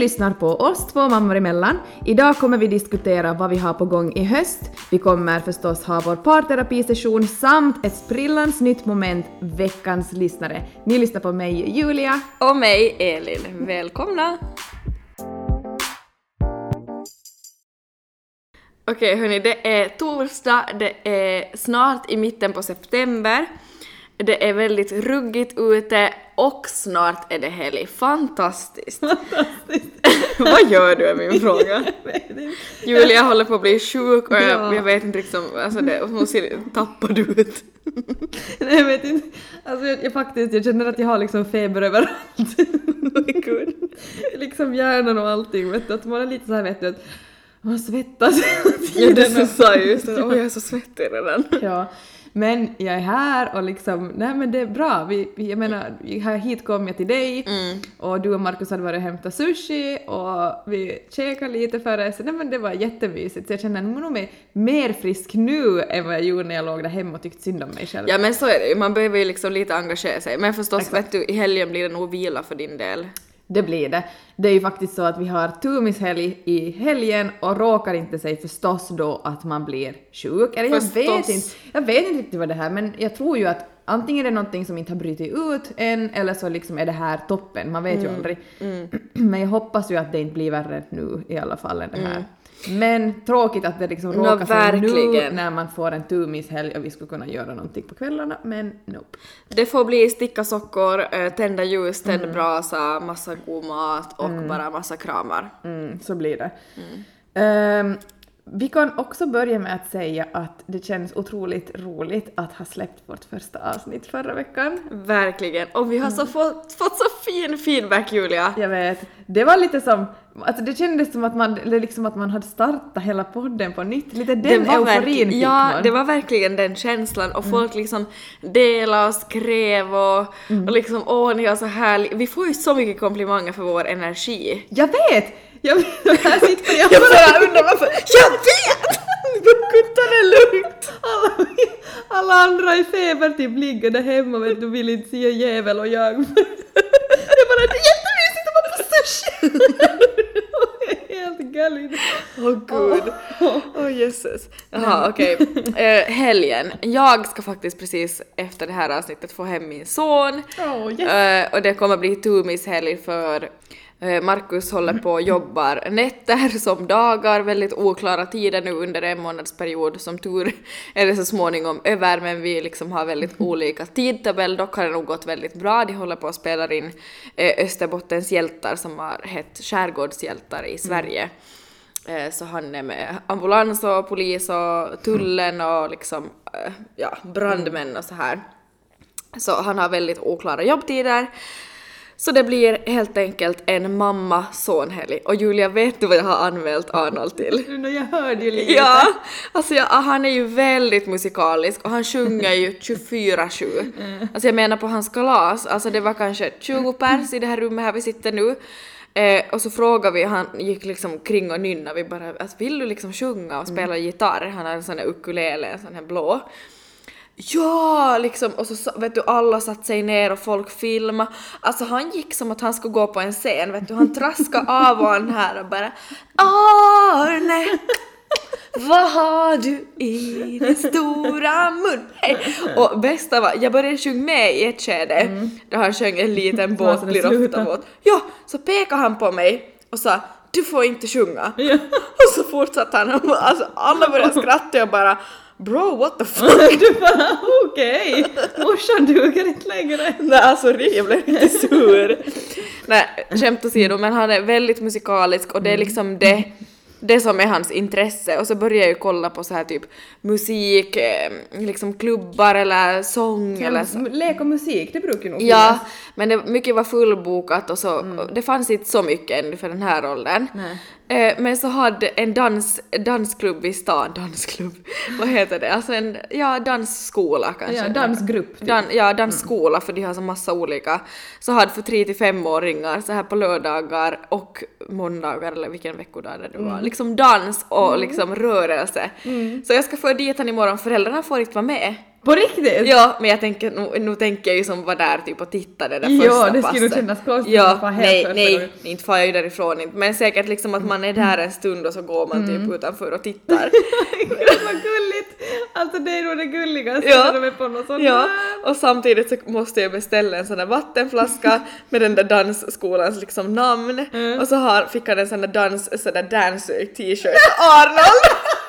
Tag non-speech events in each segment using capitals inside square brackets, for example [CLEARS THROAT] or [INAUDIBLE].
Lyssnar på oss två mammor emellan. Idag kommer vi diskutera vad vi har på gång i höst. Vi kommer förstås ha vår parterapisession samt ett sprillans nytt moment, veckans lyssnare. Ni lyssnar på mig, Julia. Och mig, Elin. Välkomna! Okej hörni, det är torsdag, det är snart i mitten på september. Det är väldigt ruggigt ute och snart är det helg. Fantastiskt! [LAUGHS] Vad gör du är min [LAUGHS] fråga. Julia håller på att bli sjuk och jag, Ja. jag vet inte liksom, alltså det, hon ser tappad ut. [LAUGHS] Nej, jag vet inte. Alltså jag, jag faktiskt, jag känner att jag har liksom feber överallt. Liksom hjärnan och allting, vet du. Att man är lite så här vet du, att man svettas hela Ja, det tiden. sa just det. Åh, jag är så svettig redan. Ja, men jag är här och liksom, nej men det är bra. Vi, jag menar, har hit kommit till dig Mm. och du och Markus hade varit och hämtat sushi och vi käkade lite före så nej men det var jättemysigt. Så jag känner nog mig mer frisk nu än vad jag gjorde när jag låg där hemma och tyckte synd om mig själv. Ja men så är det man behöver ju liksom lite engagera sig. Men förstås Exakt. vet du, i helgen blir det nog vila för din del. Det blir det. Det är ju faktiskt så att vi har tumishelg i helgen och råkar inte sig förstås då att man blir sjuk. Eller jag vet Förstås. inte. Jag vet inte riktigt vad det här är men jag tror ju att antingen är det någonting som inte har brutit ut än eller så liksom är det här toppen. Man vet ju aldrig. [CLEARS THROAT] Men jag hoppas ju att det inte blir värre nu i alla fall än det här. Men tråkigt att det liksom råkar sig nu när man får en tumishelg och vi skulle kunna göra någonting på kvällarna men nope. Det får bli sticka sockor, eh, tända ljus, tänd brasa, massa god mat och bara massa kramar. Mm, så blir det. Ehm, vi kan också börja med att säga att det känns otroligt roligt att ha släppt vårt första avsnitt förra veckan. Verkligen. Och vi har så fått, fått så fin feedback Julia. Jag vet, det var lite som, alltså det kändes som att man, liksom att man hade startat hela podden på nytt. Lite den euforin fick Ja, man. det var verkligen den känslan och folk liksom delade och skrev och, och liksom åh ni har så härligt. Vi får ju så mycket komplimanger för vår energi. Jag vet! Jag här [LAUGHS] sitter jag Jag bara undrar varför. Jag vet! Ta det lugnt! alla, alla andra i feber typ ligger där hemma vet du vill inte se en jävel och jag... jag bara det är jättemysigt att vara på sushi! [LAUGHS] Helt galet. Åh gud. Åh jösses. Jaha okej. Eh, helgen. Jag ska faktiskt precis efter det här avsnittet få hem min son. Oh, yes. Eh, och det kommer bli tumishelg för eh, Markus håller på och jobbar nätter som dagar, väldigt oklara tider nu under en månadsperiod. Som tur är det så småningom över men vi liksom har väldigt olika tidtabell. Dock har det nog gått väldigt bra. De håller på att spela in eh, Österbottens hjältar som har hett skärgårdshjältar i Sverige. Eh, Så han är med ambulans och polis och tullen och liksom, ja, brandmän och så här. Så han har väldigt oklara jobbtider. Så det blir helt enkelt en mamma-son-helg. Och Julia, vet du vad jag har anmält Arnold till? Jag hörde ju lite. Ja, alltså jag, han är ju väldigt musikalisk och han sjunger ju 24-7. [LAUGHS] Alltså jag menar på hans kalas, alltså det var kanske 20 pers i det här rummet här vi sitter nu. Eh, och så frågade vi, han gick liksom kring och nynna, vi bara alltså, vill du liksom sjunga och spela gitarr? Han har en sån här ukulele, en sån här blå. Ja, liksom, och så vet du, alla satt sig ner och folk filmade. Alltså han gick som att han skulle gå på en scen, vet du, han traskade [LAUGHS] av och han här och bara Arne, vad har du i din stora mun? Hej! Och bästa var, jag började sjunga med i ett skede, där han sjöng en liten [LAUGHS] båt blir ofta båt. Ja, så pekade han på mig och sa du får inte sjunga. Ja. [LAUGHS] Och så fortsatte han alltså, alla började skratta och bara Bro, what the [LAUGHS] fuck? Du bara okej, morsan duger inte längre. Nej alltså jag blev lite sur. Nej skämt åsido men han är väldigt musikalisk och det är liksom det, det som är hans intresse och så börjar jag ju kolla på så här typ musik, eh, liksom klubbar eller sång eller så. Lek och musik, det brukar nog Ja, men det, mycket var fullbokat och så, det fanns inte så mycket ännu för den här åldern. Nej. Eh, men så hade en dans, dansklubb i stan, dansklubb, [LAUGHS] vad heter det? Alltså en, ja dansskola kanske. Ja, dansgrupp. Typ. Dan, ja, dansskola för de har så massa olika. Så hade för 3 till 5-åringar så här på lördagar och måndagar eller vilken veckodag det var. Liksom dans och liksom rörelse. Så jag ska få dit han imorgon, föräldrarna får inte vara med. På riktigt? Ja, men jag tänker, nu, nu tänker jag ju som var där typ och tittade det Ja, första det skulle nog passet. kännas konstigt Ja, att vara nej, nej, gången. inte far jag ju därifrån inte, men säkert liksom att man är där en stund och så går man Mm. typ utanför och [LAUGHS] tittar. Gud vad gulligt! Alltså det är nog det gulligaste Ja. när de är på någon sån Ja, och samtidigt så måste jag beställa en sån där vattenflaska [LAUGHS] med den där dansskolans liksom namn Mm. och så har, fick han en sån där dans, sån där dance t-shirt Arnold! [LAUGHS]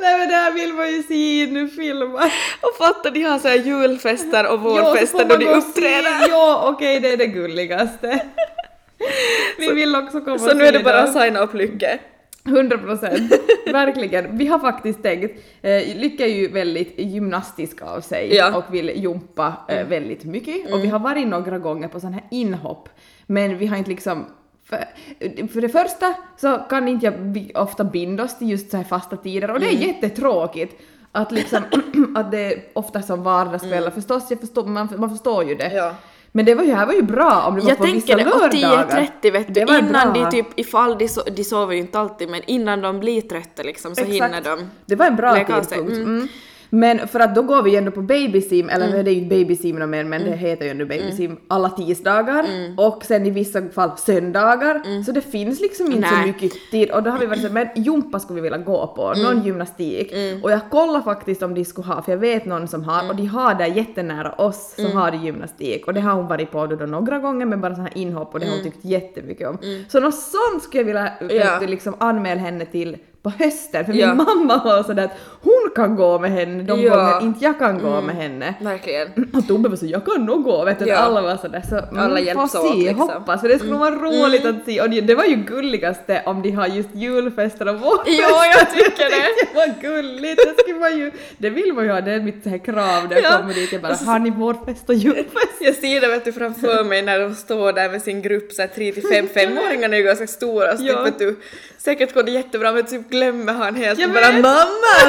Nej men det här vill man ju se nu filma. och fatta de har så här julfester och så vårfester då de och se. uppträder. Ja okej det är det gulligaste. [LAUGHS] Vi vill också komma Så nu är det bara att signa upp Lycke. 100 procent, [LAUGHS] verkligen. Vi har faktiskt tänkt, eh, Lycka är ju väldigt gymnastisk av sig Ja. och vill jumpa eh, väldigt mycket och vi har varit några gånger på sådana här inhopp men vi har inte liksom för, för det första så kan inte jag ofta binda oss till just så här fasta tider och det är jättetråkigt att liksom [CLEARS THROAT] att det är ofta som vardagskvällar förstås, jag förstår, man, man förstår ju det. Ja. Men det var ju, här var ju bra om det var Jag på tänker vissa det, och lördagar. 10.30 vet du, Det innan bra. de typ, ifall de, so de sover ju inte alltid, men innan de blir trötta liksom så hinner de. Det var en bra tidpunkt. Mm. Mm. Men för att då går vi ju ändå på babysim, eller det är ju inte babysim mer men Mm. det heter ju ändå babysim alla tisdagar och sen i vissa fall söndagar. Så det finns liksom inte Mm. Nej. så mycket tid och då har vi varit så men jumpa skulle vi vilja gå på, Mm. någon gymnastik. Och jag kollar faktiskt om de skulle ha, för jag vet någon som har och de har där jättenära oss som har de gymnastik och det har hon varit på då, då några gånger med bara sådana här inhopp och det har hon tyckt jättemycket om. Så något sånt skulle jag vilja Ja. liksom anmäla henne till på hösten för Ja. min mamma var sådär att hon kan gå med henne de Ja. gånger inte jag kan gå med henne. Verkligen. Och Tobbe var så jag kan nog gå vet du, Ja. alla var sådär så mm, Alla hjälps se, åt, liksom. hoppas för det skulle vara roligt att se och det, var ju gulligaste om de har just julfester och vårfester. Ja, jag tycker det. [LAUGHS] det var gulligt, det skulle man ju, det vill man ju ha, det är mitt så här krav när jag Ja. kommer dit, jag bara har ni vårfest och julfest? Jag ser det vet du framför [LAUGHS] mig när de står där med sin grupp så här 3 till 5 femåringarna är ju ganska stora så Ja. typ du säkert går det jättebra men typ glömmer han helt Jag och bara vet. mamma! [LAUGHS]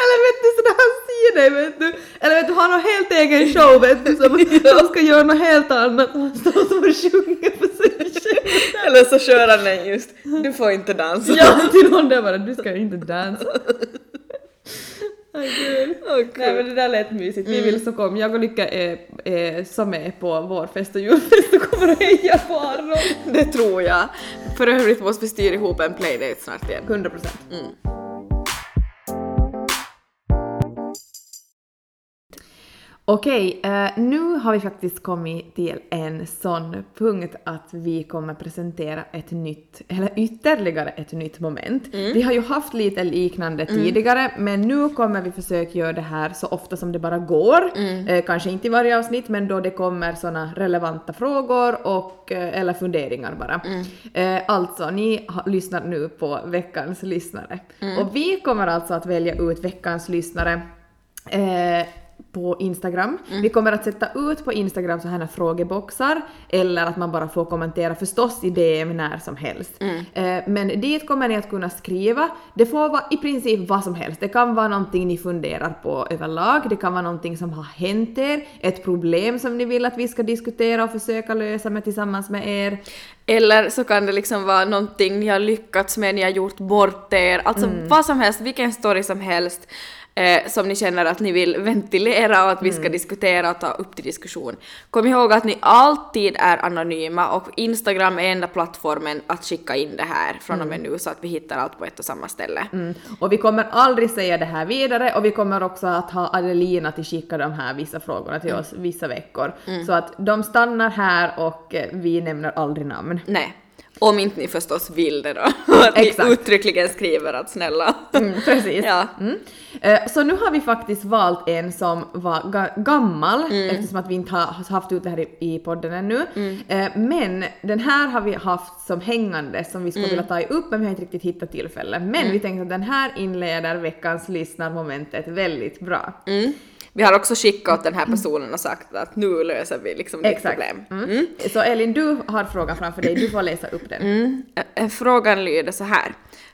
Eller vet du sådär han ser dig vet du. Eller vet du, han har helt egen show vet du som [LAUGHS] som ska göra något helt annat. Han står som och sjunger för sig själv. Eller så kör han den just du får inte dansa. Ja, till någon där bara du ska inte dansa. [LAUGHS] Gud. Nej men det där lät mysigt. Vi vill så kom. Jag och Lycka är, är som är på vår fest och julfest och kommer att heja på Arnold. Det tror jag. För övrigt måste vi styra ihop en playdate snart igen. 100 procent. Mm. Okej, eh, nu har vi faktiskt kommit till en sån punkt att vi kommer presentera ett nytt, [LAUGHS] eller ytterligare ett nytt moment. Vi har ju haft lite liknande tidigare, men nu kommer vi försöka göra det här så ofta som det bara går. Eh, kanske inte i varje avsnitt, men då det kommer såna relevanta frågor och, eh, eller funderingar bara. Eh, alltså, ni lyssnar nu på veckans lyssnare. Och vi kommer alltså att välja ut veckans lyssnare eh, på Instagram. Vi kommer att sätta ut på Instagram så här frågeboxar eller att man bara får kommentera förstås i DM när som helst. Eh, men dit kommer ni att kunna skriva. Det får vara i princip vad som helst. Det kan vara någonting ni funderar på överlag, det kan vara någonting som har hänt er, ett problem som ni vill att vi ska diskutera och försöka lösa med tillsammans med er. Eller så kan det liksom vara någonting ni har lyckats med, ni har gjort bort er, alltså vad som helst, vilken story som helst eh, som ni känner att ni vill ventilera och att vi ska diskutera och ta upp till diskussion. Kom ihåg att ni alltid är anonyma och Instagram är enda plattformen att skicka in det här från och med nu så att vi hittar allt på ett och samma ställe. Mm. Och vi kommer aldrig säga det här vidare och vi kommer också att ha Adelina till skicka de här vissa frågorna till oss vissa veckor. Så att de stannar här och eh, vi nämner aldrig namn. Nej. Om inte ni förstås vill det då. [LAUGHS] att ni Exakt. uttryckligen skriver att snälla. Mm, precis. Ja. Mm. Eh, Så nu har vi faktiskt valt en som var ga- gammal Mm. eftersom att vi inte har haft ut det här i, podden ännu. Eh, Men den här har vi haft som hängande som vi skulle Mm. vilja ta upp men vi har inte riktigt hittat tillfälle. Men vi tänkte att den här inleder veckans lyssnarmomentet väldigt bra. Mm. Vi har också skickat åt den här personen och sagt att nu löser vi liksom ditt Exakt. problem. Mm. Så Elin, du har frågan framför dig, du får läsa upp den. Mm. Eh, Frågan lyder så här.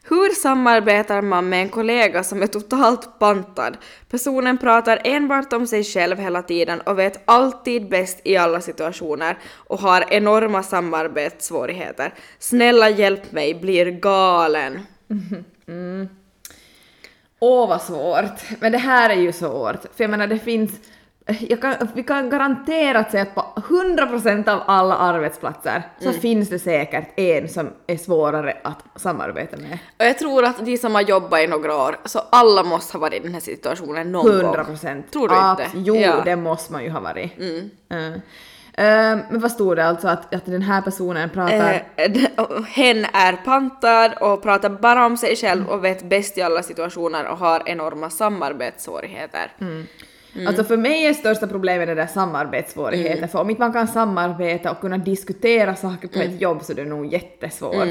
Hur samarbetar man med en kollega som är totalt pantad? Personen pratar enbart om sig själv hela tiden och vet alltid bäst i alla situationer och har enorma samarbetssvårigheter. Snälla hjälp mig, blir galen. [LAUGHS] Åh vad svårt. Men det här är ju svårt. För jag menar det finns, kan, vi kan garanterat säga att på 100% av alla arbetsplatser så finns det säkert en som är svårare att samarbeta med. Och jag tror att de som har jobbat i några år, så alla måste ha varit i den här situationen någon 100 gång. procent. Tror du inte? Jo, Ja. det måste man ju ha varit. Mm. Eh, men vad stod det alltså att, att den här personen pratar... Eh, hen är pantad och pratar bara om sig själv och vet bäst i alla situationer och har enorma samarbetssvårigheter. Alltså för mig är största problemet det där samarbetssvårigheter, för om inte man kan samarbeta och kunna diskutera saker på ett jobb så är det nog jättesvårt.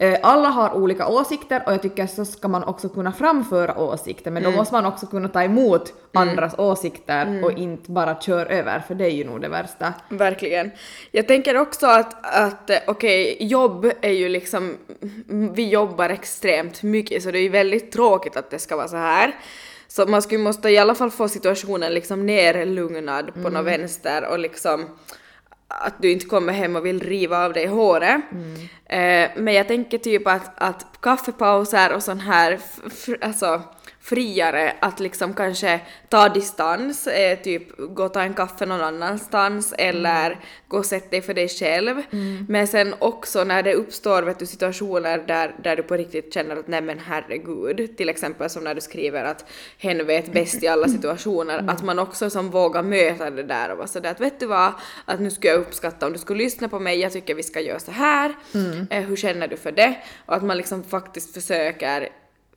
Eh, Alla har olika åsikter och jag tycker så ska man också kunna framföra åsikter, men då måste man också kunna ta emot andras åsikter och inte bara köra över, för det är ju nog det värsta. Verkligen. Jag tänker också att, att eh, okej, jobb är ju liksom, vi jobbar extremt mycket så det är ju väldigt tråkigt att det ska vara så här. Så man skulle måste i alla fall få situationen liksom nerlugnad på något vänster och liksom att du inte kommer hem och vill riva av dig håret. Eh, men jag tänker typ att, att kaffepauser och sån här alltså, friare att liksom kanske ta distans, eh, typ gå och ta en kaffe någon annanstans eller gå och sätta dig för dig själv. Men sen också när det uppstår vet du, situationer där, där du på riktigt känner att nej men herregud, till exempel som när du skriver att hen vet bäst i alla situationer, att man också som vågar möta det där och vara sådär att vet du vad, att nu skulle jag uppskatta om du skulle lyssna på mig, jag tycker vi ska göra så här, eh, hur känner du för det? Och att man liksom faktiskt försöker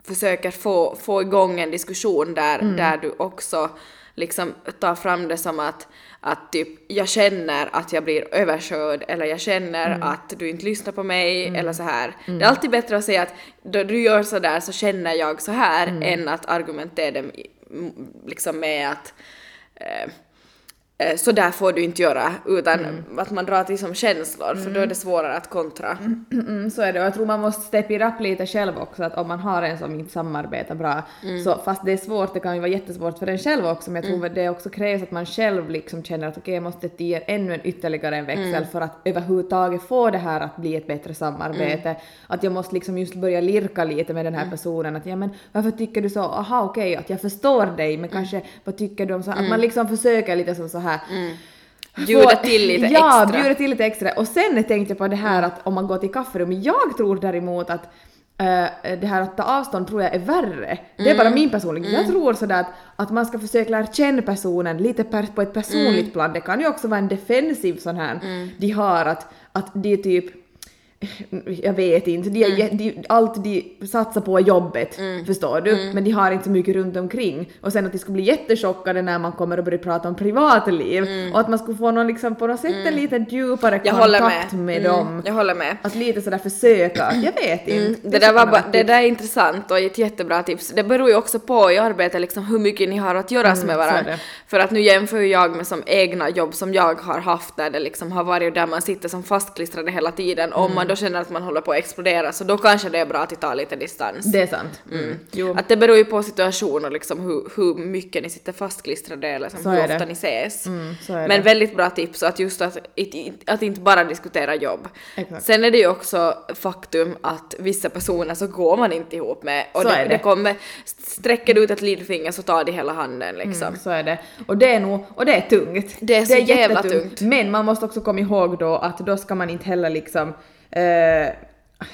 försöker få, få igång en diskussion där, där du också liksom tar fram det som att, att typ jag känner att jag blir överkörd eller jag känner att du inte lyssnar på mig eller så här. Det är alltid bättre att säga att då du gör så där så känner jag så här än att argumentera m- liksom med att eh, så där får du inte göra utan att man drar till som känslor för då är det svårare att kontra. Mm, så är det. Och jag tror man måste steppa it up lite själv också att om man har en som inte samarbetar bra så fast det är svårt, det kan ju vara jättesvårt för en själv också men jag tror det också krävs att man själv liksom känner att okej jag måste ge ännu en ytterligare en växel för att överhuvudtaget få det här att bli ett bättre samarbete. Att jag måste liksom just börja lirka lite med den här personen att ja men varför tycker du så, aha okej att jag förstår dig men kanske vad tycker du om så? Att man liksom försöker lite som så här Bjuda få- till lite ja, extra. bjuda till lite extra. Och sen tänkte jag på det här att om man går till kafferummet, jag tror däremot att eh, det här att ta avstånd tror jag är värre. Det är bara Mm. min personlighet. Jag tror sådär att, att man ska försöka lära känna personen lite per, på ett personligt Mm. plan. Det kan ju också vara en defensiv sån här de har att, att det är typ [LAUGHS] jag vet inte, de, Mm. de, allt de satsar på är jobbet, förstår du? Mm. Men de har inte så mycket runt omkring. Och sen att de skulle bli jättechockade när man kommer och börjar prata om privatliv och att man skulle få någon liksom på något sätt en lite djupare Mm. Jag kontakt med. med, Mm, dem. Jag håller med. Att lite sådär försöka, jag vet inte. Mm, Det, där var kunna ba, vara det där är intressant och ett jättebra tips. Det beror ju också på i arbetet liksom hur mycket ni har att göra med Mm, varandra. det. För att nu jämför jag med som egna jobb som jag har haft där det liksom har varit där man sitter som fastklistrade hela tiden. Om Mm. man då känner att man håller på att explodera så då kanske det är bra att ta lite distans. Det är sant. Mm. Jo. Att det beror ju på situation och liksom hur, hur mycket ni sitter fastklistrade eller liksom Så hur är ofta det. ni ses. Mm, är Men det. väldigt bra tips att just att, att inte bara diskutera jobb. Exakt. Sen är det ju också faktum att vissa personer så går man inte ihop med och Så det, är det. det. kommer, sträcker du ut ett lillfinger så tar de hela handen liksom. Mm, så är det. Och det är nog, och det är tungt. Det är så jävla jättetungt. tungt. Men man måste också komma ihåg då att då ska man inte heller liksom eh,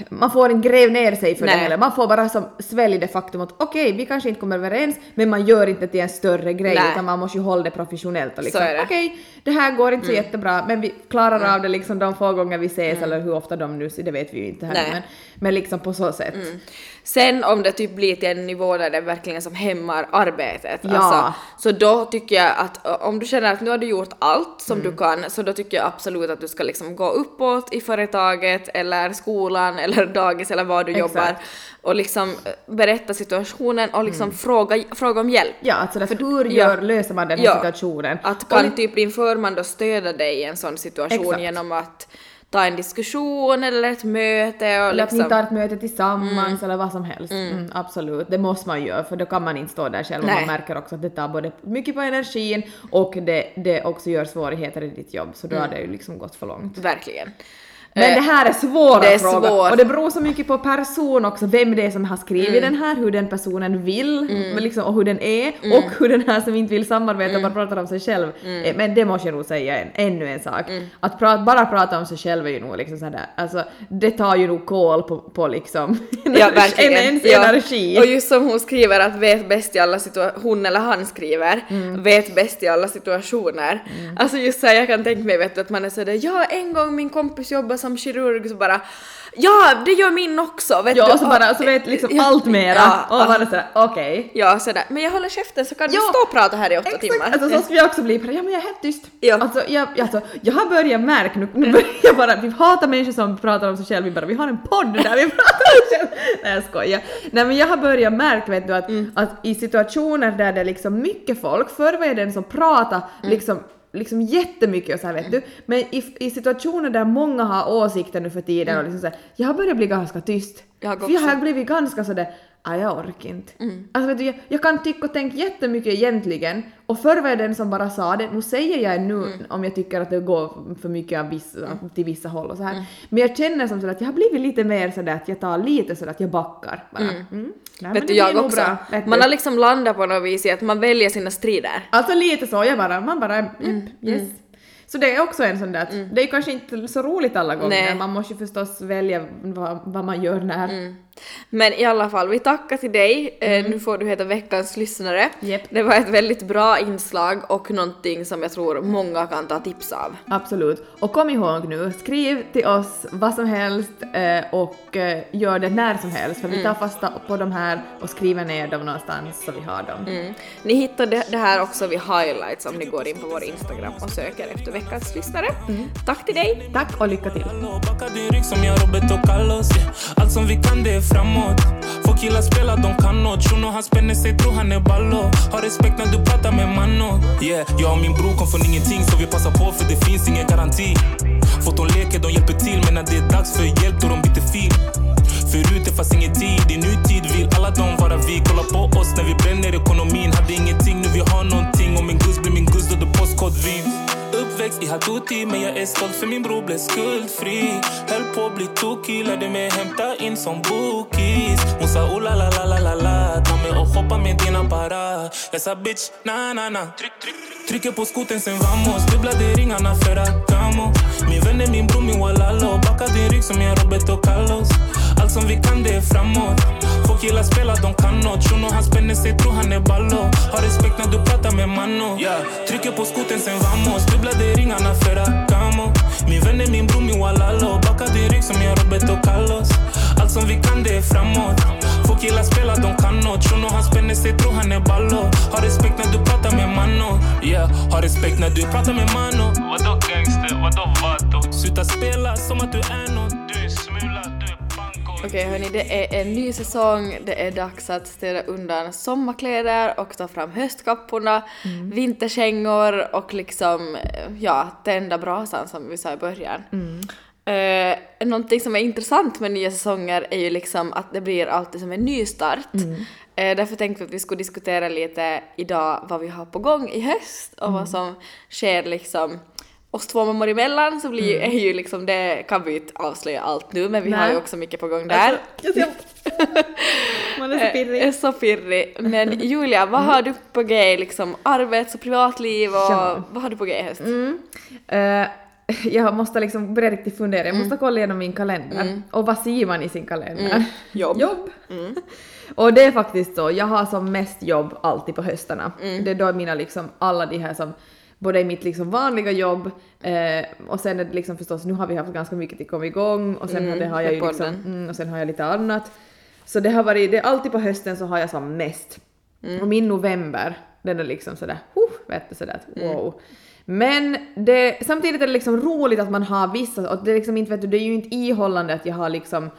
man får inte gräva ner sig för Nej. det heller. Man får bara som svälja det faktum att okej, vi kanske inte kommer överens, men man gör inte till en större grej Nej. utan man måste ju hålla det professionellt och liksom okej, det här går inte så jättebra, men vi klarar av det liksom de få gånger vi ses eller hur ofta de nu, det vet vi ju inte här Nej. men, men liksom på så sätt. Sen om det typ blir till en nivå där det verkligen som hämmar arbetet, Ja. alltså, så då tycker jag att om du känner att nu har du gjort allt som Mm. du kan, så då tycker jag absolut att du ska liksom gå uppåt i företaget eller skolan [LAUGHS] eller dagis eller var du Exakt. jobbar och liksom ö, berätta situationen och liksom fråga, fråga om hjälp. Ja, alltså därför, hur ja. gör, löser man den här Ja. situationen? Att kan typ din förman då stödja dig i en sån situation Exakt. genom att ta en diskussion eller ett möte och Eller att ni liksom... tar ett möte tillsammans eller vad som helst. Mm. absolut, det måste man göra för då kan man inte stå där själv och man märker också att det tar både mycket på energin och det, det också gör svårigheter i ditt jobb så då Mm. har det ju liksom gått för långt. Verkligen. Men Eh, det här är svåra det är frågor svårt. och det beror så mycket på person också, vem det är som har skrivit den här, hur den personen vill men liksom, och hur den är och hur den här som inte vill samarbeta bara pratar om sig själv. Eh, Men det måste jag nog säga en, ännu en sak. Att pra, bara prata om sig själv är ju nog liksom sådär, alltså det tar ju nog koll på, på liksom [LAUGHS] Ja, verkligen. en ens Ja. energi. Och just som hon skriver att vet bäst i alla situationer, hon eller han skriver, Mm. vet bäst i alla situationer. Alltså just såhär, jag kan tänka mig vet du, att man är sådär, ja en gång min kompis jobbar som kirurg så bara, ja det gör min också, vet Ja, du. och så bara så vet liksom Ja, allt mera ja, och bara sådär okej. Ja, sådär, men jag håller käften så kan du Ja, stå och prata här i åtta timmar. Exakt, alltså så skulle jag också bli, ja men jag är helt tyst. Ja. Alltså, jag, alltså, jag har börjat märka, nu, nu börjar jag bara, vi hatar människor som pratar om sig själva, vi bara, vi har en podd där vi [LAUGHS] pratar om oss själva. Nej jag skojar. Nej men jag har börjat märka vet du att, Mm. att i situationer där det är liksom mycket folk, förr var jag den som pratade Mm. liksom liksom jättemycket och så här vet du. Men i, i situationer där många har åsikter nu för tiden och liksom så här, jag har börjat bli ganska tyst. Jag har För jag har blivit ganska sådär, ah, jag orkar inte. Mm. Alltså vet du, jag, jag kan tycka och tänka jättemycket egentligen och förr var jag den som bara sa det, nu säger jag nu Mm. om jag tycker att det går för mycket av vissa, till vissa håll och så här. Men jag känner som sådär att jag har blivit lite mer sådär att jag tar lite sådär att jag backar bara. Mm. Nej, men vet du, jag också. bra, man har liksom landat på något vis i att man väljer sina strider. Alltså lite så, jag bara, man bara, Mm, yes. Så det är också en sån där att det är kanske inte så roligt alla gånger, Nej. man måste ju förstås välja vad, vad man gör när. Mm. Men i alla fall, vi tackar till dig. Eh, nu får du heta veckans lyssnare. Mm. Japp. Det var ett väldigt bra inslag och någonting som jag tror många kan ta tips av. Absolut. Och kom ihåg nu, skriv till oss vad som helst eh, och eh, gör det när som helst för vi tar fasta på de här och skriver ner dem någonstans så vi har dem. Mm. Ni hittar det, det här också vid highlights om ni går in på vår Instagram och söker efter veckans lyssnare. Tack till dig! Tack och lycka till! Framåt. Få killar spela, de kan nåt Shunon han spänner sig, tror han är ballo. Har respekt när du pratar med mano Yeah, jag och min bror kom från ingenting Så vi passar på för det finns ingen garanti. Fått de leker, de hjälper till Men när det är dags för hjälp, då de byter fil. Förut det fanns ingen tid, i nutid vill alla de vara vi. Kolla på oss när vi bränner ekonomin. Hade ingenting, nu vi har någonting. Och min guzz blir min guzz då det postkod postkodvinst Uppväxt i Hatuti men jag är stolt för min bror blev skuldfri. Höll på att bli tokig, lärde mig hämta in som bookies. Hon sa oh la la la la la la. Ta mig och hoppa med dina para Jag sa bitch na na na. Trycker på skoten sen vamos. Dubblade ringarna för att Min vän är min bror min walalo Backa din rygg som jag Roberto Carlos. Allt som vi kan det är framåt. Få killar spela, de kan nåt Shuno han spänner sig, tror han är ballo. Har respekt när du pratar med mano yeah. Trycker på skoten sen vamos. Dubblade ringarna för att gamo Min vän är min bror min walalo din rygg som jag Roberto Carlos. Allt som vi kan det är framåt. Få killar spela, de kan nåt Shuno han spänner sig, tror han är ballo. Har respekt när du pratar med mano Yeah, har respekt när du pratar med mano Vadå gangster, vadå vato? Sluta spela som att du är nåt Okej hörni, det är en ny säsong, det är dags att städa undan sommarkläder och ta fram höstkapporna, vinterkängor och liksom, ja, tända brasan som vi sa i början. Eh, någonting som är intressant med nya säsonger är ju liksom att det blir alltid som en ny start. Eh, därför tänkte vi att vi skulle diskutera lite idag vad vi har på gång i höst och vad som sker liksom oss två mammor emellan så blir, är ju liksom det, kan vi ju inte avslöja allt nu men vi har Nej. ju också mycket på gång där. Alltså, jag [LAUGHS] Man är så pirrig. Eh, Så pirrig. Men [LAUGHS] Julia, vad har du på g liksom arbets och privatliv och Ja. vad har du på g i höst? Mm. Eh, [LAUGHS] jag måste liksom börja riktigt fundera, jag måste kolla igenom min kalender. Och vad ser man i sin kalender? Jobb. jobb. Och det är faktiskt så, jag har som mest jobb alltid på höstarna. Det är då mina liksom alla de här som både i mitt liksom vanliga jobb eh, och sen är det liksom förstås, nu har vi haft ganska mycket att komma igång och sen har, det har jag ju liksom, mm, och sen har jag lite annat. Så det har varit, det är alltid på hösten så har jag som mest. Och min november, den är liksom sådär, huh, vet du sådär, att wow. Men det, samtidigt är det liksom roligt att man har vissa, och det är liksom inte, vet du, det är ju inte ihållande att jag har liksom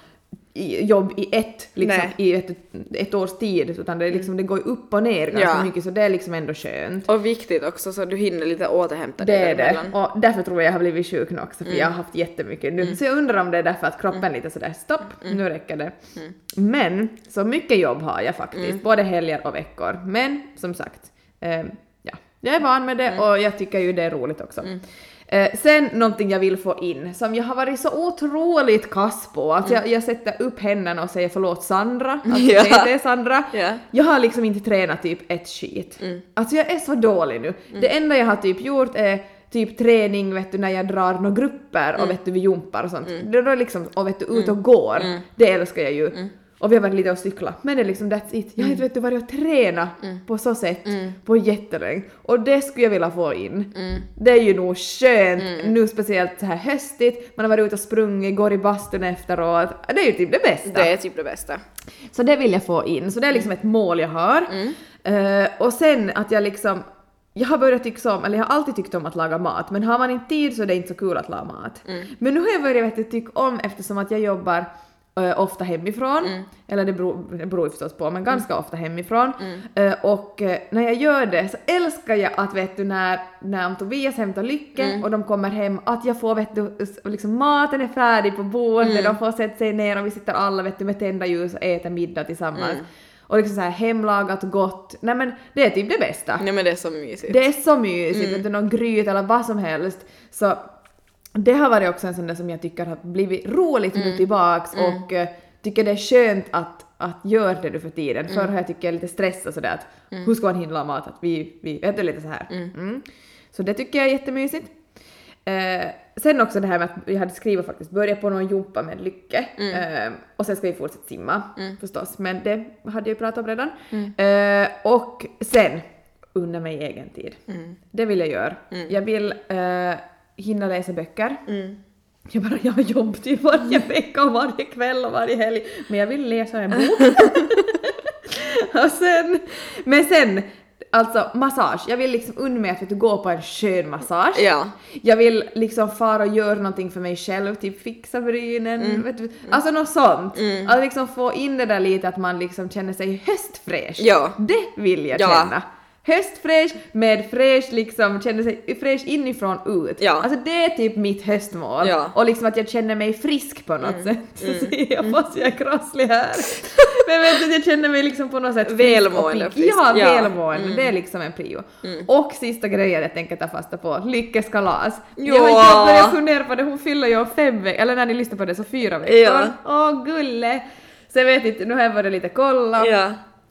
jobb i ett, liksom, i ett, ett års tid, utan det, liksom, det går upp och ner ganska Ja. mycket så det är liksom ändå skönt. Och viktigt också så du hinner lite återhämta Det dig är det. Och därför tror jag jag har blivit sjuk nu också, för Mm. jag har haft jättemycket nu. Så jag undrar om det är därför att kroppen lite sådär stopp, Mm. nu räcker det. Men, så mycket jobb har jag faktiskt, Mm. både helger och veckor. Men som sagt, eh, ja, jag är van med Mm. det och jag tycker ju det är roligt också. Eh, sen någonting jag vill få in, som jag har varit så otroligt kass på, alltså Mm. jag, jag sätter upp händerna och säger förlåt Sandra, [LAUGHS] alltså Ja. TT Sandra. Ja. Jag har liksom inte tränat typ ett skit. Mm. Alltså jag är så dålig nu. Det enda jag har typ gjort är typ träning vet du när jag drar några grupper Mm. och vet du vi jumpar och sånt. Det är liksom, och vet du ut och går. Det älskar jag ju. Mm. Och vi har varit lite och cykla. Men det är liksom that's it. Jag har inte vet du varit och träna Mm. på så sätt på jättelänge. Och det skulle jag vilja få in. Mm. Det är ju nog skönt nu speciellt så här höstigt. Man har varit ute och sprungit, går i bastun efteråt. Det är ju typ det bästa. Det är typ det bästa. Så det vill jag få in, så det är liksom ett mål jag har. Eh, och sen att jag liksom, jag har börjat tycka om, eller jag har alltid tyckt om att laga mat, men har man inte tid så är det inte så kul att laga mat. Men nu har jag börjat tycka om eftersom att jag jobbar ofta hemifrån, eller det beror, det beror ju förstås på, men ganska ofta hemifrån. Eh, och eh, när jag gör det så älskar jag att vet du när, när Tobias hämtar Lycke och de kommer hem, att jag får vet du, liksom maten är färdig på bordet, de får sätta sig ner och vi sitter alla vet du med tända ljus och äter middag tillsammans. Och liksom så här hemlagat gott. Nej men det är typ det bästa. Nej men det är så mysigt. Det är så mysigt, vet du, någon gryt eller vad som helst. Så det har varit också en sån där som jag tycker har blivit roligt nu tillbaks och eh, tycker det är skönt att, att göra det nu för tiden. Förr har jag tyckt jag är lite stressad sådär att hur ska man hinna mat? Att vi, vi, vet du lite så här. Mm. Så det tycker jag är jättemysigt. Eh, sen också det här med att jag hade skrivit faktiskt, börja på någon jumpa med Lycke. Eh, och sen ska vi fortsätta simma förstås, men det hade jag ju pratat om redan. Eh, och sen unna mig egen tid. Det vill jag göra. Jag vill hinna läsa böcker. Jag, bara, jag har jobb till varje vecka och varje kväll och varje helg, men jag vill läsa en bok. [LAUGHS] och sen, men sen, alltså massage. Jag vill liksom unna mig att du, gå på en skön massage. Ja. Jag vill liksom fara och göra någonting för mig själv, typ fixa brynen, vet du, alltså något sånt. Att liksom få in det där lite att man liksom känner sig höstfräsch. Ja. Det vill jag Ja. känna. Höstfräsch med fräsch liksom, känner sig fräsch inifrån ut. Ja. Alltså det är typ mitt höstmål. Ja. Och liksom att jag känner mig frisk på något sätt. [LAUGHS] Så ser jag fast jag är krasslig här. [LAUGHS] Men vet du, jag känner mig liksom på något sätt frisk Välmående pigg. frisk. Ja, Ja. välmående. Det är liksom en prio. Och sista grejen jag tänker ta fasta på, Lyckes kalas. Ja. Jag har inte börjat fundera på det, hon fyller ju fem veckor, eller när ni lyssnar på det så fyra veckor. Ja. Åh gulle! Så jag vet inte, nu har jag börjat lite kolla.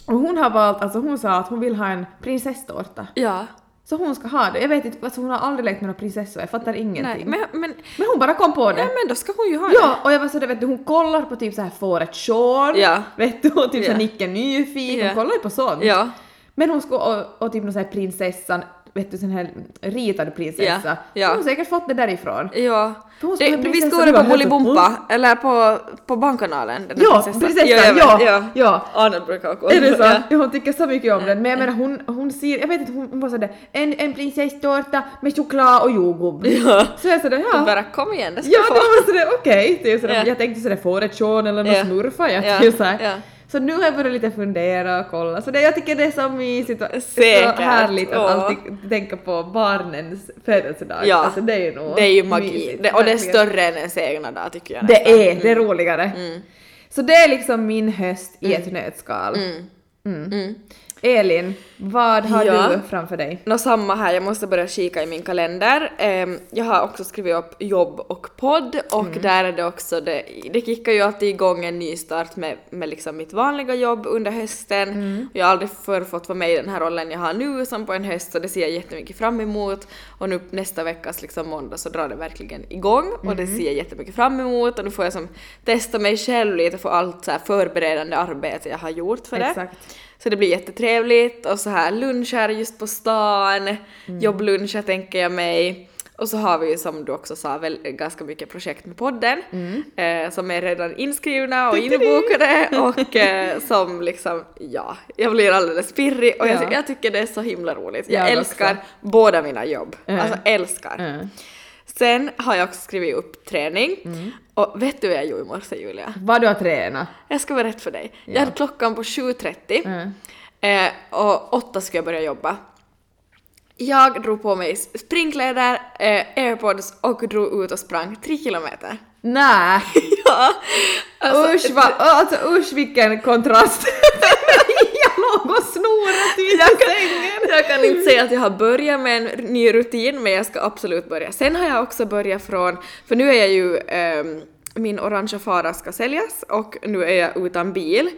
Ja. Och hon har valt, alltså hon sa att hon vill ha en prinsesstårta. Ja. Så hon ska ha det. Jag vet inte, alltså hon har aldrig lekt med några prinsessor, jag fattar ingenting. Nej, men, men, Men hon bara kom på det. ja, men då ska hon ju ha Ja, och jag var så där, vet du, hon kollar på typ så här fåret Sean, Ja. vet du, och typ så Ja. här Nicke Nyfiken, Ja. hon kollar ju på sånt. det. Ja. Men hon skulle, och, och typ någon sån här prinsessan, vet du, sån här ritad prinsessa. Ja, ja. Hon har säkert fått det därifrån. Ja. Det, vi skådade det på Bolibompa, eller på, på Barnkanalen. den Ja, prinsessan, vet, ja, ja. ja. Arnold brukar koll Är det så? ja. Ja. hon tycker så mycket om den. Men jag menar hon, hon ser, jag vet inte, hon, hon var sådär en, en prinsesstårta med choklad och jordgubb. Ja. Så jag sådär ja. Bara kom igen, det ska Ja, du det få. var sådär okej. Okay. sådär, Ja. Jag tänkte sådär fåret Sean eller något Ja. smurfar jag Ja, till så här. ja. Så nu har jag börjat lite fundera och kolla. Så det, jag tycker det är så mysigt och Säkert. så härligt att alltid tänka på barnens födelsedag. Ja. Alltså det är ju nog Det är ju magi. mysigt, det, och det är större än ens egna dag tycker jag Det nästan. är, det är roligare. Mm. Så det är liksom min höst i ett nötskal. Mm. Elin, vad har Ja. du framför dig? Nå samma här, jag måste börja kika i min kalender. Ehm, jag har också skrivit upp jobb och podd och Mm. där är det också, det, det kickar ju alltid igång en ny start med, med liksom mitt vanliga jobb under hösten. Mm. Jag har aldrig förr fått vara med i den här rollen jag har nu som på en höst så det ser jag jättemycket fram emot. Och nu nästa veckas liksom måndag så drar det verkligen igång och det Mm. ser jag jättemycket fram emot och nu får jag som testa mig själv lite för allt så här förberedande arbete jag har gjort för det. Exakt. Så det blir jättetrevligt och så här luncher just på stan, Mm. jobbluncher tänker jag mig. Och så har vi ju som du också sa väl ganska mycket projekt med podden Mm. eh, som är redan inskrivna och inbokade [LAUGHS] och eh, som liksom, ja, jag blir alldeles pirrig och Ja. jag, jag tycker det är så himla roligt. Jag, Jag älskar också. båda mina jobb, Mm. alltså älskar. Mm. Sen har jag också skrivit upp träning Mm. och vet du vad jag gjorde i morse Julia? Vad du har tränat? Jag ska berätta för dig. Ja. Jag hade klockan på 7.30 Mm. Eh, och åtta skulle jag börja jobba. Jag drog på mig springkläder, eh, airpods och drog ut och sprang tre kilometer. Nej! [LAUGHS] ja, alltså, usch, va, alltså usch vilken kontrast! [LAUGHS] jag något snoret i Jag kan, sängen. jag kan inte säga att jag har börjat med en ny rutin men jag ska absolut börja. Sen har jag också börjat från, för nu är jag ju ehm, min orangea fara ska säljas och nu är jag utan bil.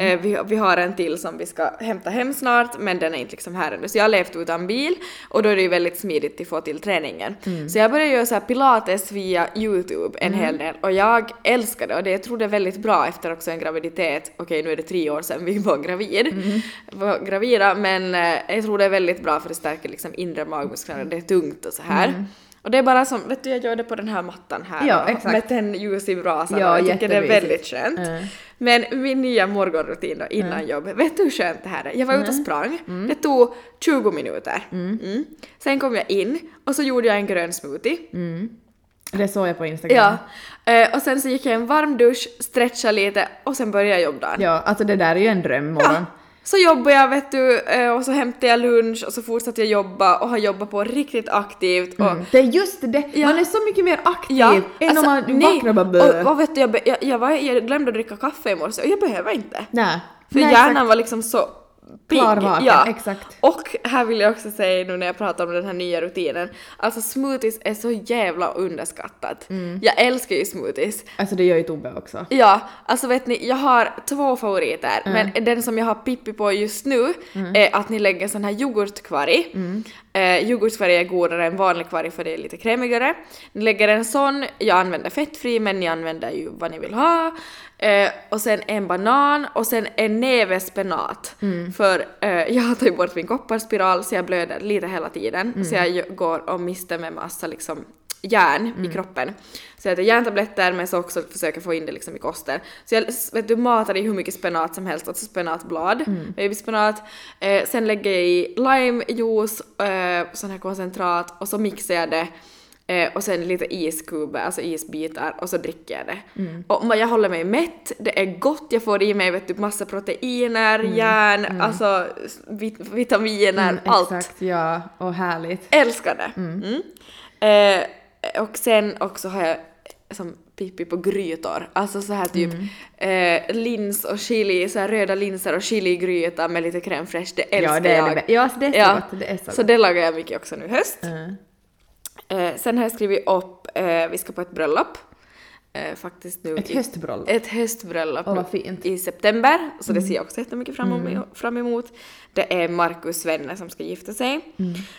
Eh, vi, vi har en till som vi ska hämta hem snart men den är inte liksom här ännu så jag har levt utan bil och då är det ju väldigt smidigt att få till träningen. Så jag började göra så pilates via YouTube en hel del och jag älskar det och det, jag tror det är väldigt bra efter också en graviditet. Okej nu är det tre år sedan vi var gravid, [LAUGHS] var gravida men eh, jag tror det är väldigt bra för det stärker liksom inre magmusklerna, det är tungt och så här. Och det är bara som, vet du jag gör det på den här mattan här Ja, och exakt. med tänd ljus i brasan Ja, jag tycker det är väldigt skönt. Mm. Men min nya morgonrutin då innan jobb, vet du hur skönt det här är? Jag var ute och sprang, det tog 20 minuter. Mm. Sen kom jag in och så gjorde jag en grön smoothie. Det såg jag på Instagram. Ja. Eh, och sen så gick jag en varm dusch, stretchade lite och sen började jag jobba. Ja, alltså det där är ju en drömmorgon. Ja. Så jobbade jag vet du eh, och så hämtade jag lunch och så fortsatte jag jobba och har jobbat på riktigt aktivt och Mm. Det är just det, Ja. man är så mycket mer aktiv Ja, än alltså, om man nej. vaknar bara bö. och, och vet du, jag, jag, jag, var, jag glömde att dricka kaffe i morse och jag behöver inte. Nej. För Nej, hjärnan exakt. var liksom så. Klarvaken, ja. exakt. Och här vill jag också säga nu när jag pratar om den här nya rutinen, alltså smoothies är så jävla underskattat. Mm. Jag älskar ju smoothies. Alltså det gör ju Tobbe också. Ja, alltså vet ni, jag har två favoriter, Mm. men den som jag har pippi på just nu är att ni lägger sån här yoghurtkvarg. Mm. Eh, yoghurtkvarg är godare än vanlig kvarg för det är lite krämigare. Ni lägger en sån, jag använder fettfri men ni använder ju vad ni vill ha. Eh, och sen en banan och sen en näve spenat. Mm. För eh, jag har tagit bort min kopparspiral så jag blöder lite hela tiden. Mm. Så jag går och mister med massa liksom järn Mm. i kroppen. Så jag äter järntabletter men så också försöker få in det liksom i kosten. Så jag vet du, matar i hur mycket spenat som helst, alltså spenatblad, Mm. babyspenat. Eh, sen lägger jag i limejuice, eh, sån här koncentrat och så mixar jag det. Eh, och sen lite iskuber, alltså isbitar och så dricker jag det. Mm. Och jag håller mig mätt, det är gott, jag får i mig vet du, massa proteiner, järn, alltså vit- vitaminer, Mm, allt. Exakt, ja. Och härligt. Älskar det! Mm. Eh, och sen också har jag som pipi på grytor, alltså så här typ eh, lins och chili, så här röda linser och chiligryta med lite crème fraîche, det älskar ja, det är jag. det. Ja, alltså det är så Ja. gott. Det är så, Så det lagar jag mycket också nu i höst. Mm. Eh, sen har jag skrivit upp, eh, vi ska på ett bröllop. Eh, faktiskt nu Ett i- höstbröllop. Ett höstbröllop nu vad fint. i september, så det ser jag också jättemycket fram emot. Fram emot. Det är Markus vänner som ska gifta sig.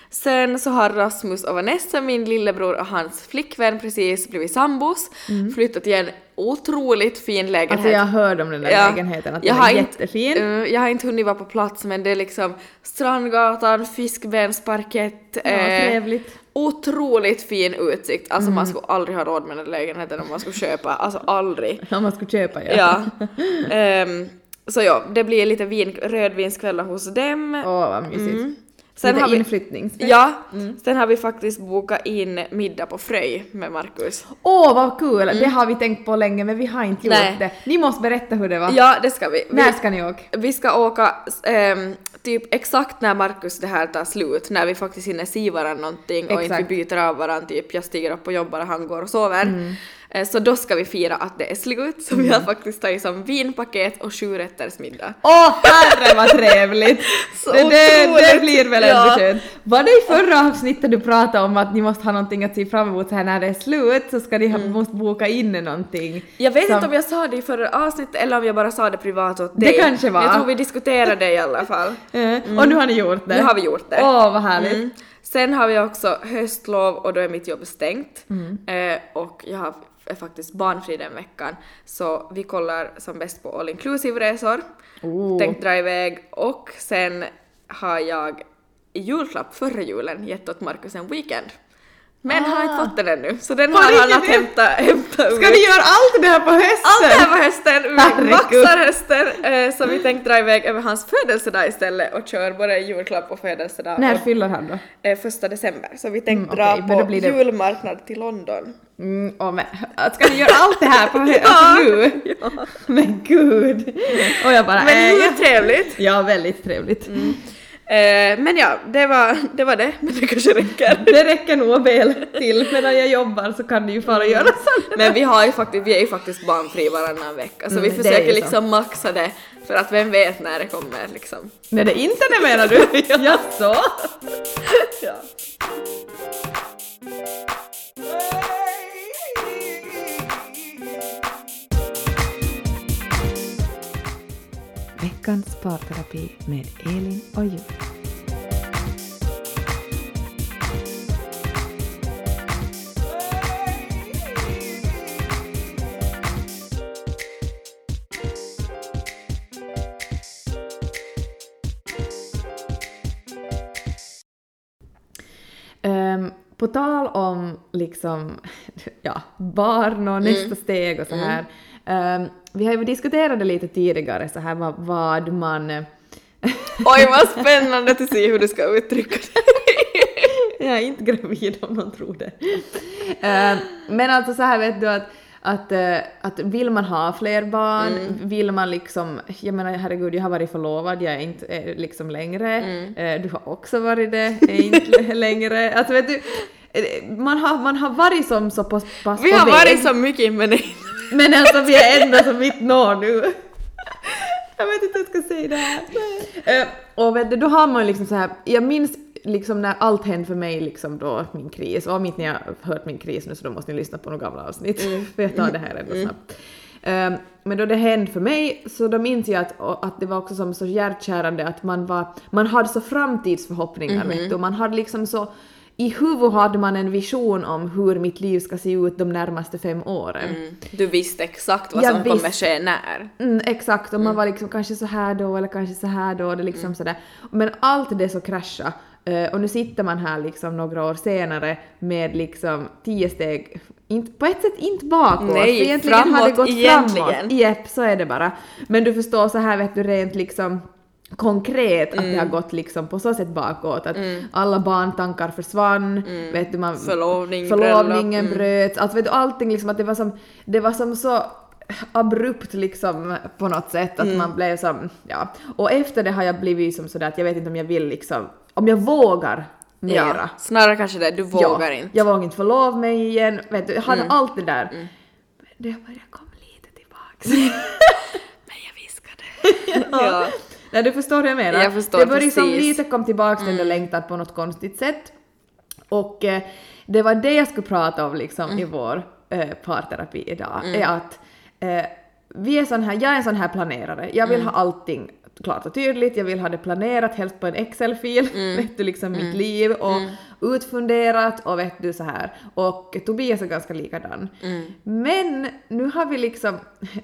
Sen så har Rasmus och Vanessa, min lillebror och hans flickvän precis blivit sambos, flyttat till en otroligt fin lägenhet. Alltså jag hörde om den där Ja. lägenheten, att Jag den är inte- jättefin. eh, jag har inte hunnit vara på plats men det är liksom Strandgatan, Fiskbensparkett. Ja, trevligt. Otroligt fin utsikt. Alltså Mm. man skulle aldrig ha råd med den lägenheten om man skulle köpa. Alltså aldrig. Om man skulle köpa ja. Ja. [LAUGHS] Ehm, så ja, det blir lite vin, rödvinskvällar hos dem. Åh vad mysigt. Mm. Sen Lite har vi, inflyttningsfest. ja, Mm. sen har vi faktiskt bokat in middag på Fröj med Markus. Åh vad kul! Det har vi tänkt på länge men vi har inte gjort Mm. Nej. det. Ni måste berätta hur det var. Ja, det ska vi. vi När ska ni åka? Vi ska åka ehm, typ exakt när Markus det här tar slut, när vi faktiskt hinner se varandra någonting och inte Exakt. vi byter av varandra, typ jag stiger upp och jobbar och han går och sover. Mm. Eh, Så då ska vi fira att det är slut, så vi har faktiskt tagit som vinpaket och sju rätters middag. Åh herre vad trevligt! [LAUGHS] Så det, det, det blir väl Ja. ändå skönt. Var det i förra avsnittet du pratade om att ni måste ha någonting att se fram emot så här när det är slut så ska ni ha, måste boka in någonting? Jag vet som- inte om jag sa det i förra avsnittet eller om jag bara sa det privat åt Det dig. kanske var. Jag tror vi diskuterade det i alla fall. [LAUGHS] Eh, Och nu har ni gjort det? Nu har vi gjort det. Åh vad härligt! Mm. Sen har vi också höstlov och då är mitt jobb stängt. Mm. Eh, och jag har är faktiskt barnfri den veckan. Så vi kollar som bäst på all inclusive resor. Oh. Tänkt dra iväg och sen har jag i julklapp förra julen gett åt Markus en weekend. Men han har inte Ah. fått den ännu, så den På har han att hämta, hämta Ska ni göra allt det här på hösten? Allt det här var hösten, vi maxar hösten, eh, så vi tänkte dra iväg över hans födelsedag istället och kör både julklapp och födelsedag. När och, fyller han då? eh, första december, så vi tänkte Mm, dra okej, men på det- julmarknad till London. Mm, åh, men, ska ni göra allt det här på hö- [LAUGHS] alltså nu? Men gud! Och jag bara Men hur ja. trevligt! Ja, väldigt trevligt. Eh, men ja, det var, det var det, [LAUGHS] men det kanske räcker. [LAUGHS] Det räcker nog väl till. Medan jag jobbar så kan du ju fara och göra sånt. Men vi, har ju faktiskt, vi är ju faktiskt barnfri varannan vecka, så Mm, vi försöker ju så. liksom maxa det, för att vem vet när det kommer liksom. När det inte är det menar du? [LAUGHS] Jaså? Ja. Veckans parterapi med Elin och Julia. Ehm, på tal om liksom, [LAUGHS] ja, barn och nästa steg och så här. ehm, vi har ju diskuterat det lite tidigare, så här vad, vad man... eh, Oj vad spännande att se hur du ska uttrycka det. [LAUGHS] jag är inte gravid om någon tror det. Ehm, men alltså så här vet du att, att, eh, att vill man ha fler barn, vill man liksom, jag menar herregud jag har varit förlovad, jag är inte eh, liksom längre, Eh, du har också varit det, är inte [LAUGHS] längre. Alltså vet du, eh, man har, man har varit som så pass, pass Vi har varit så mycket men nej. Men alltså vi är ändå så mitt når nu. Jag vet inte hur jag ska säga det här. Eh, och vet du, då har man ju liksom så här, jag minns liksom när allt hände för mig liksom då, min kris, och om inte ni har hört min kris nu så då måste ni lyssna på några gamla avsnitt, för jag tar det här ändå snabbt. Eh, men då det hände för mig så då minns jag att, och att det var också som så hjärtkärande att man var, man hade så framtidsförhoppningar vet du, och man hade liksom så i huvudet hade man en vision om hur mitt liv ska se ut de närmaste fem åren. Mm. Du visste exakt vad Jag som kommer visste. ske när. Mm, exakt, och man var liksom kanske så här då eller kanske så här då, det liksom sådär. Men allt det så krascha Eh, och nu sitter man här liksom några år senare med liksom tio steg, inte, på ett sätt inte bakåt, Nej, för egentligen har det framåt gått egentligen. framåt. Jepp, så är det bara. Men du förstår så här vet du rent liksom konkret att det har gått liksom på så sätt bakåt att alla barntankar försvann, vet du man... Förlovning, förlovningen bröllop, bröts, alltså vet du allting liksom att det var som, det var som så abrupt liksom på något sätt att man blev som, ja. Och efter det har jag blivit som sådär att jag vet inte om jag vill liksom, om jag vågar mera. Ja, snarare kanske det, du vågar ja, inte. Jag vågar inte förlova mig igen, vet du, jag hade allt det där. Men det har börjat komma lite tillbaks. [LAUGHS] [LAUGHS] Men jag viskade. ja. [LAUGHS] Nej, du förstår hur jag menar. Jag förstår det började som precis. lite kom tillbaks den där längtan på något konstigt sätt. Och eh, det var det jag skulle prata om liksom i vår eh, parterapi idag, är att eh, vi är sån här, jag är en sån här planerare. Jag vill ha allting klart och tydligt, jag vill ha det planerat, helst på en Excel-fil, [LAUGHS] vet du, liksom mitt liv och utfunderat och vet du så här. Och Tobias är ganska likadan. Men nu har vi liksom,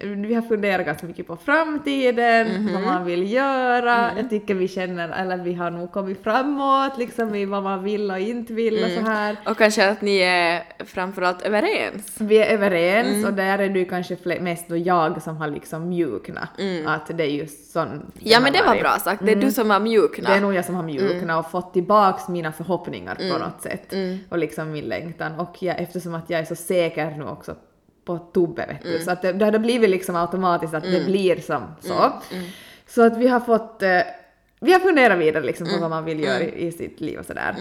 vi har funderat ganska mycket på framtiden, vad man vill göra. Jag tycker vi känner, eller vi har nog kommit framåt liksom i vad man vill och inte vill och så här. Och kanske att ni är framförallt överens. Vi är överens och där är det kanske mest då jag som har liksom mjukna. Att det är ju sån... Ja men det var bra sagt, det är du som har mjukna. Det är nog jag som har mjukna och fått tillbaks mina förhoppningar på något sätt. Och liksom min längtan. Och jag, eftersom att jag är så säker nu också på Tobbe vet du. Så att det, det har blivit liksom automatiskt att det blir som så. Så att vi har fått, eh, vi har funderat vidare liksom på vad man vill göra i, i sitt liv och sådär.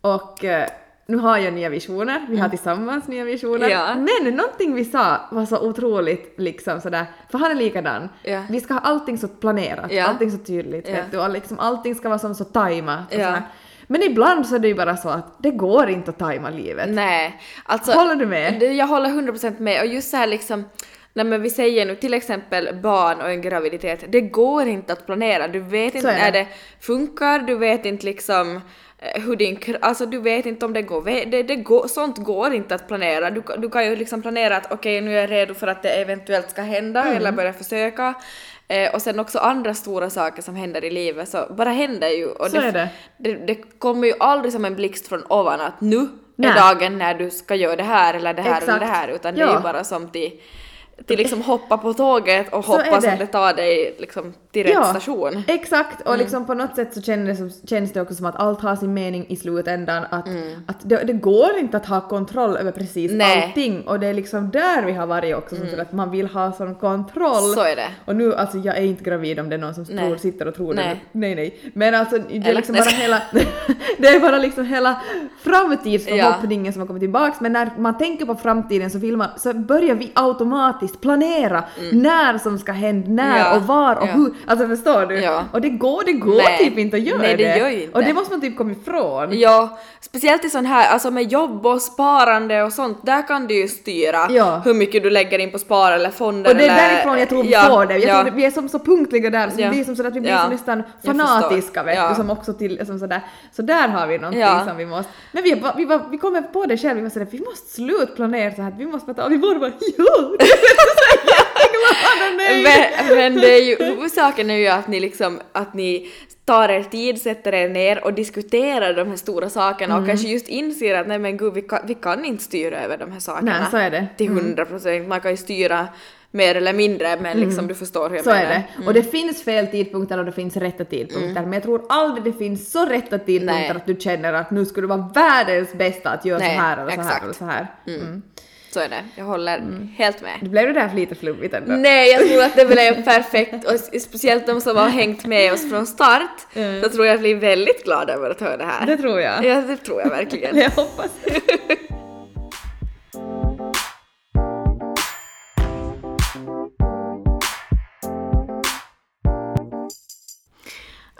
Och eh, nu har jag nya visioner, vi har tillsammans nya visioner. Ja. Men någonting vi sa var så otroligt liksom sådär, för han är likadan. Ja. Vi ska ha allting så planerat, Ja. allting så tydligt, vet du, och liksom allting ska vara som så tajmat. och sådär. Men ibland så är det ju bara så att det går inte att tajma livet. Nej, alltså... Håller du med? Jag håller 100% med och just så här liksom Nej men vi säger nu till exempel barn och en graviditet, det går inte att planera. Du vet inte är det. när det funkar, du vet inte liksom eh, hur din alltså du vet inte om det går, det, det går, sånt går inte att planera. Du, du kan ju liksom planera att okej nu är jag redo för att det eventuellt ska hända Mm. eller börja försöka. Eh, och sen också andra stora saker som händer i livet så bara händer ju. Och Så är det. det, det kommer ju aldrig som en blixt från ovan att nu Nej. är dagen när du ska göra det här eller det här eller Exakt. det här utan det är Ja. ju bara som till till liksom hoppa på tåget och Så hoppas det. att det tar dig liksom till rätt station. Exakt, och liksom på något sätt så känns det, känns det också som att allt har sin mening i slutändan, att, att det, det går inte att ha kontroll över precis Nej. allting och det är liksom där vi har varit också, som för att man vill ha sån kontroll. Så är det. Och nu, alltså jag är inte gravid om det är någon som Nej. tror, sitter och tror Nej. det. Nej, nej. Men alltså det är Eller? liksom bara hela, [LAUGHS] det är bara liksom hela framtidsförhoppningen som har kommit tillbaks, men när man tänker på framtiden så vill man, så börjar vi automatiskt planera när som ska hända, när Mm. Ja, och var och ja. hur. Alltså förstår du? Ja. Och det går, det går Nej. typ inte att göra Nej, det gör ju inte. Och det måste man typ komma ifrån. Ja, speciellt i sån här, alltså med jobb och sparande och sånt, där kan du ju styra Ja. hur mycket du lägger in på spar eller fonder Och det är eller... därifrån jag tror vi Ja, får det. Jag ja. tror vi är som så punktliga där, så vi blir som så att vi blir som nästan fanatiska vet du, som också till, som sådär. Så där har vi någonting som vi måste, men vi, vi, var, vi kommer på det själv, vi var sådär, vi måste slutplanera så här, vi måste ta, och vi bara bara ja! Men, men det är ju, huvudsaken är ju att ni liksom, att ni tar er tid, sätter er ner och diskuterar de här stora sakerna Mm. och kanske just inser att nej men gud vi kan, vi kan inte styra över de här sakerna. Nej, så är det. Till Mm. hundra procent. Man kan ju styra mer eller mindre men liksom du förstår hur jag Så menar. är det. Och det finns fel tidpunkter och det finns rätta tidpunkter. Men jag tror aldrig det finns så rätta tidpunkter Nej. att du känner att nu skulle det vara världens bästa att göra Nej, så här eller så här exakt. eller så här. Mm. Så är det. Jag håller helt med. Det blev det där lite flummigt ändå. Nej, jag tror att det blev [LAUGHS] perfekt och speciellt de som har hängt med oss från start Mm. så tror jag blir väldigt glada över att höra det här. Det tror jag. Ja, det tror jag verkligen. [LAUGHS] Jag hoppas. [LAUGHS]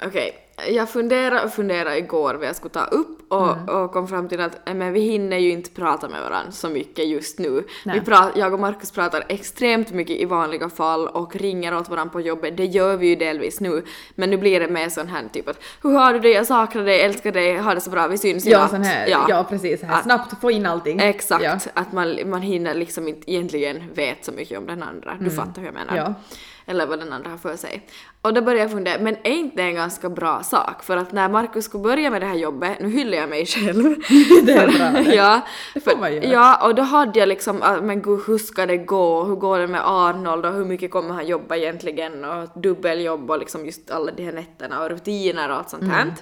Okej, jag funderade och funderade igår vad jag skulle ta upp och, Mm. och kom fram till att eh, men vi hinner ju inte prata med varandra så mycket just nu. Nej. Vi pra- jag och Markus pratar extremt mycket i vanliga fall och ringer åt varandra på jobbet. Det gör vi ju delvis nu. Men nu blir det mer sån här typ att hur har du det, jag saknar dig, älskar dig, ha det så bra, vi syns i Ja, natt." sån här, ja. precis, så här. Att- snabbt få in allting. Exakt, Ja. att man, man hinner liksom inte egentligen vet så mycket om den andra. Du fattar hur jag menar. Mm. Ja. Eller vad den andra har för sig. Och då började jag fundera, men är inte det en ganska bra sak? För att när Markus skulle börja med det här jobbet, nu hyllar jag mig själv. [LAUGHS] Det är bra det. [LAUGHS] ja, Det får man göra. ja, och då hade jag liksom, ah, men gud hur ska det gå? Hur går det med Arnold och hur mycket kommer han jobba egentligen? Och dubbeljobb och liksom just alla de här nätterna och rutiner och allt sånt här. Mm.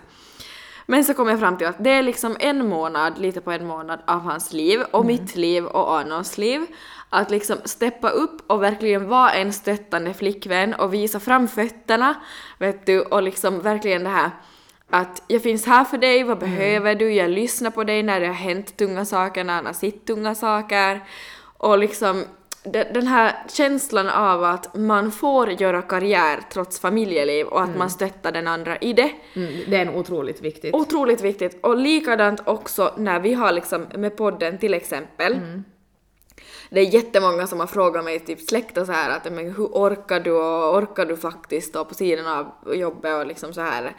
Men så kom jag fram till att det är liksom en månad, lite på en månad av hans liv och mitt liv och Arnolds liv. Att liksom steppa upp och verkligen vara en stöttande flickvän och visa fram fötterna, vet du, och liksom verkligen det här att jag finns här för dig, vad behöver du, jag lyssnar på dig när det har hänt tunga saker, när han har sett tunga saker. Och liksom de- den här känslan av att man får göra karriär trots familjeliv och att man stöttar den andra i det. Mm, det är otroligt viktigt. Otroligt viktigt. Och likadant också när vi har liksom med podden till exempel. Det är jättemånga som har frågat mig, typ släkt och så här att men hur orkar du och orkar du faktiskt stå på sidan av jobbet och liksom så här.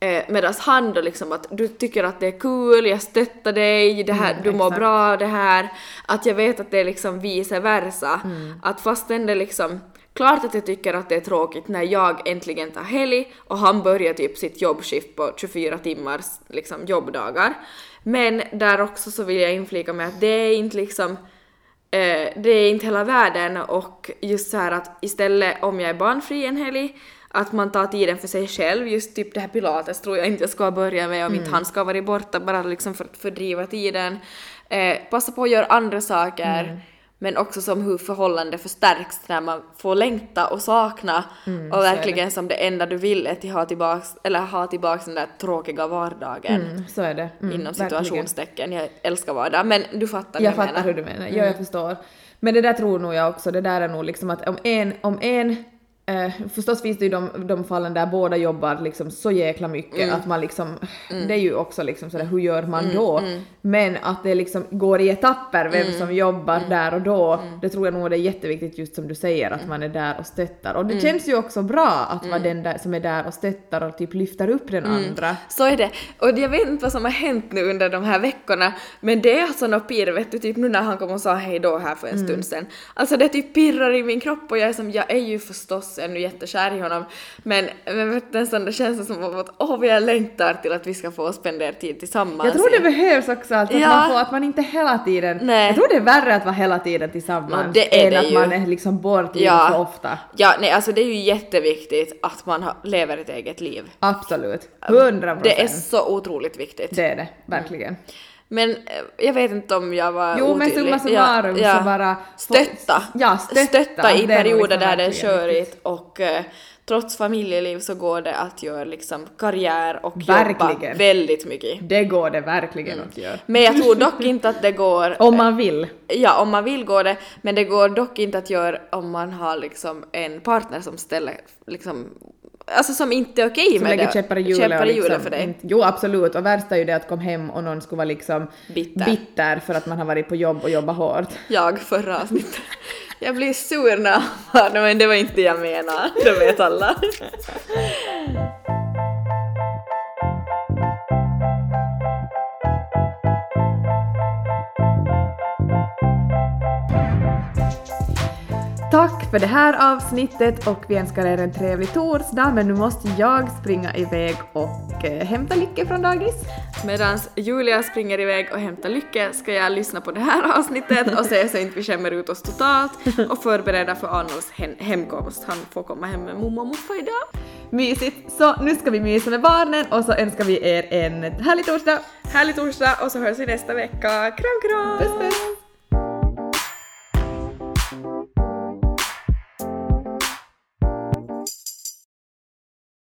Eh, Medan han då liksom att du tycker att det är kul, jag stöttar dig, det här, Mm, du mår exakt. bra det här. Att jag vet att det är liksom vice versa. Mm. Att fastän det liksom Klart att jag tycker att det är tråkigt när jag äntligen tar helg och han börjar typ sitt jobbskift på 24 timmars liksom, jobbdagar. Men där också så vill jag inflika med att det är inte liksom eh, det är inte hela världen och just så här att istället om jag är barnfri en helg att man tar tiden för sig själv, just typ det här pilates tror jag inte jag ska börja med om inte han ska vara borta bara liksom för att fördriva tiden. Eh, passa på att göra andra saker men också som hur förhållande förstärks när man får längta och sakna och verkligen som det enda du vill är att ha tillbaks, eller ha tillbaks den där tråkiga vardagen Mm, så är det. Mm, inom situationstecken. Jag älskar vardag men du fattar Jag jag fattar menar. hur du menar, ja jag förstår. Men det där tror nog jag också, det där är nog liksom att om en, om en Eh, förstås finns det ju de, de fallen där båda jobbar liksom så jäkla mycket Mm. att man liksom, det är ju också liksom sådär hur gör man då? Men att det liksom går i etapper vem Mm. som jobbar där och då, det tror jag nog det är jätteviktigt just som du säger att man är där och stöttar. Och det Mm. känns ju också bra att vara den där som är där och stöttar och typ lyfter upp den Mm. andra. Så är det. Och jag vet inte vad som har hänt nu under de här veckorna, men det är alltså något pirr, vet du, typ nu när han kom och sa hej då här för en Mm. stund sedan. Alltså det typ pirrar i min kropp och jag är som, jag är ju förstås förstås ännu jättekär i honom. Men, men vet du, en sån där känsla som att åh, vi längtar till att vi ska få spendera tid tillsammans. Jag tror det behövs också att, Ja. att, man får, att man inte hela tiden... Nej. Jag tror det är värre att vara hela tiden tillsammans No, det är än det att ju. man är liksom bortgiven Ja. så ofta. Ja, nej, alltså det är ju jätteviktigt att man lever ett eget liv. Absolut. 100 Det är så otroligt viktigt. Det är det, verkligen. Men eh, jag vet inte om jag var Jo men otydlig. summa summarum så bara... Stötta. Ja, stötta. i det är nog perioder liksom där det är körigt och eh, trots familjeliv så går det att göra liksom karriär och jobba Verkligen. väldigt mycket. Det går det verkligen att göra. Men jag tror dock inte att det går [LAUGHS] Om man vill. Ja, om man vill gå det, men det går dock inte att göra om man har liksom en partner som ställer liksom, alltså som inte är okej Som med lägger det. i hjulet Käppar i hjulet liksom för dig. inte- Jo absolut, och värst är ju det att komma hem och någon skulle vara liksom Bitter. bitter för att man har varit på jobb och jobbat hårt. Jag förra avsnittet. Jag blir sur när men det var inte det jag menade, det vet alla. Tack för det här avsnittet och vi önskar er en trevlig torsdag men nu måste jag springa iväg och eh, hämta Lycke från dagis. Medan Julia springer iväg och hämtar Lycke ska jag lyssna på det här [LAUGHS] avsnittet och se så inte vi skämmer ut oss totalt och förbereda för Annos hem- hemkomst. Han får komma hem med mommo och muffa idag. Mysigt! Så nu ska vi mysa med barnen och så önskar vi er en härlig torsdag. Härlig torsdag och så hörs vi nästa vecka. Kram kram! Puss puss!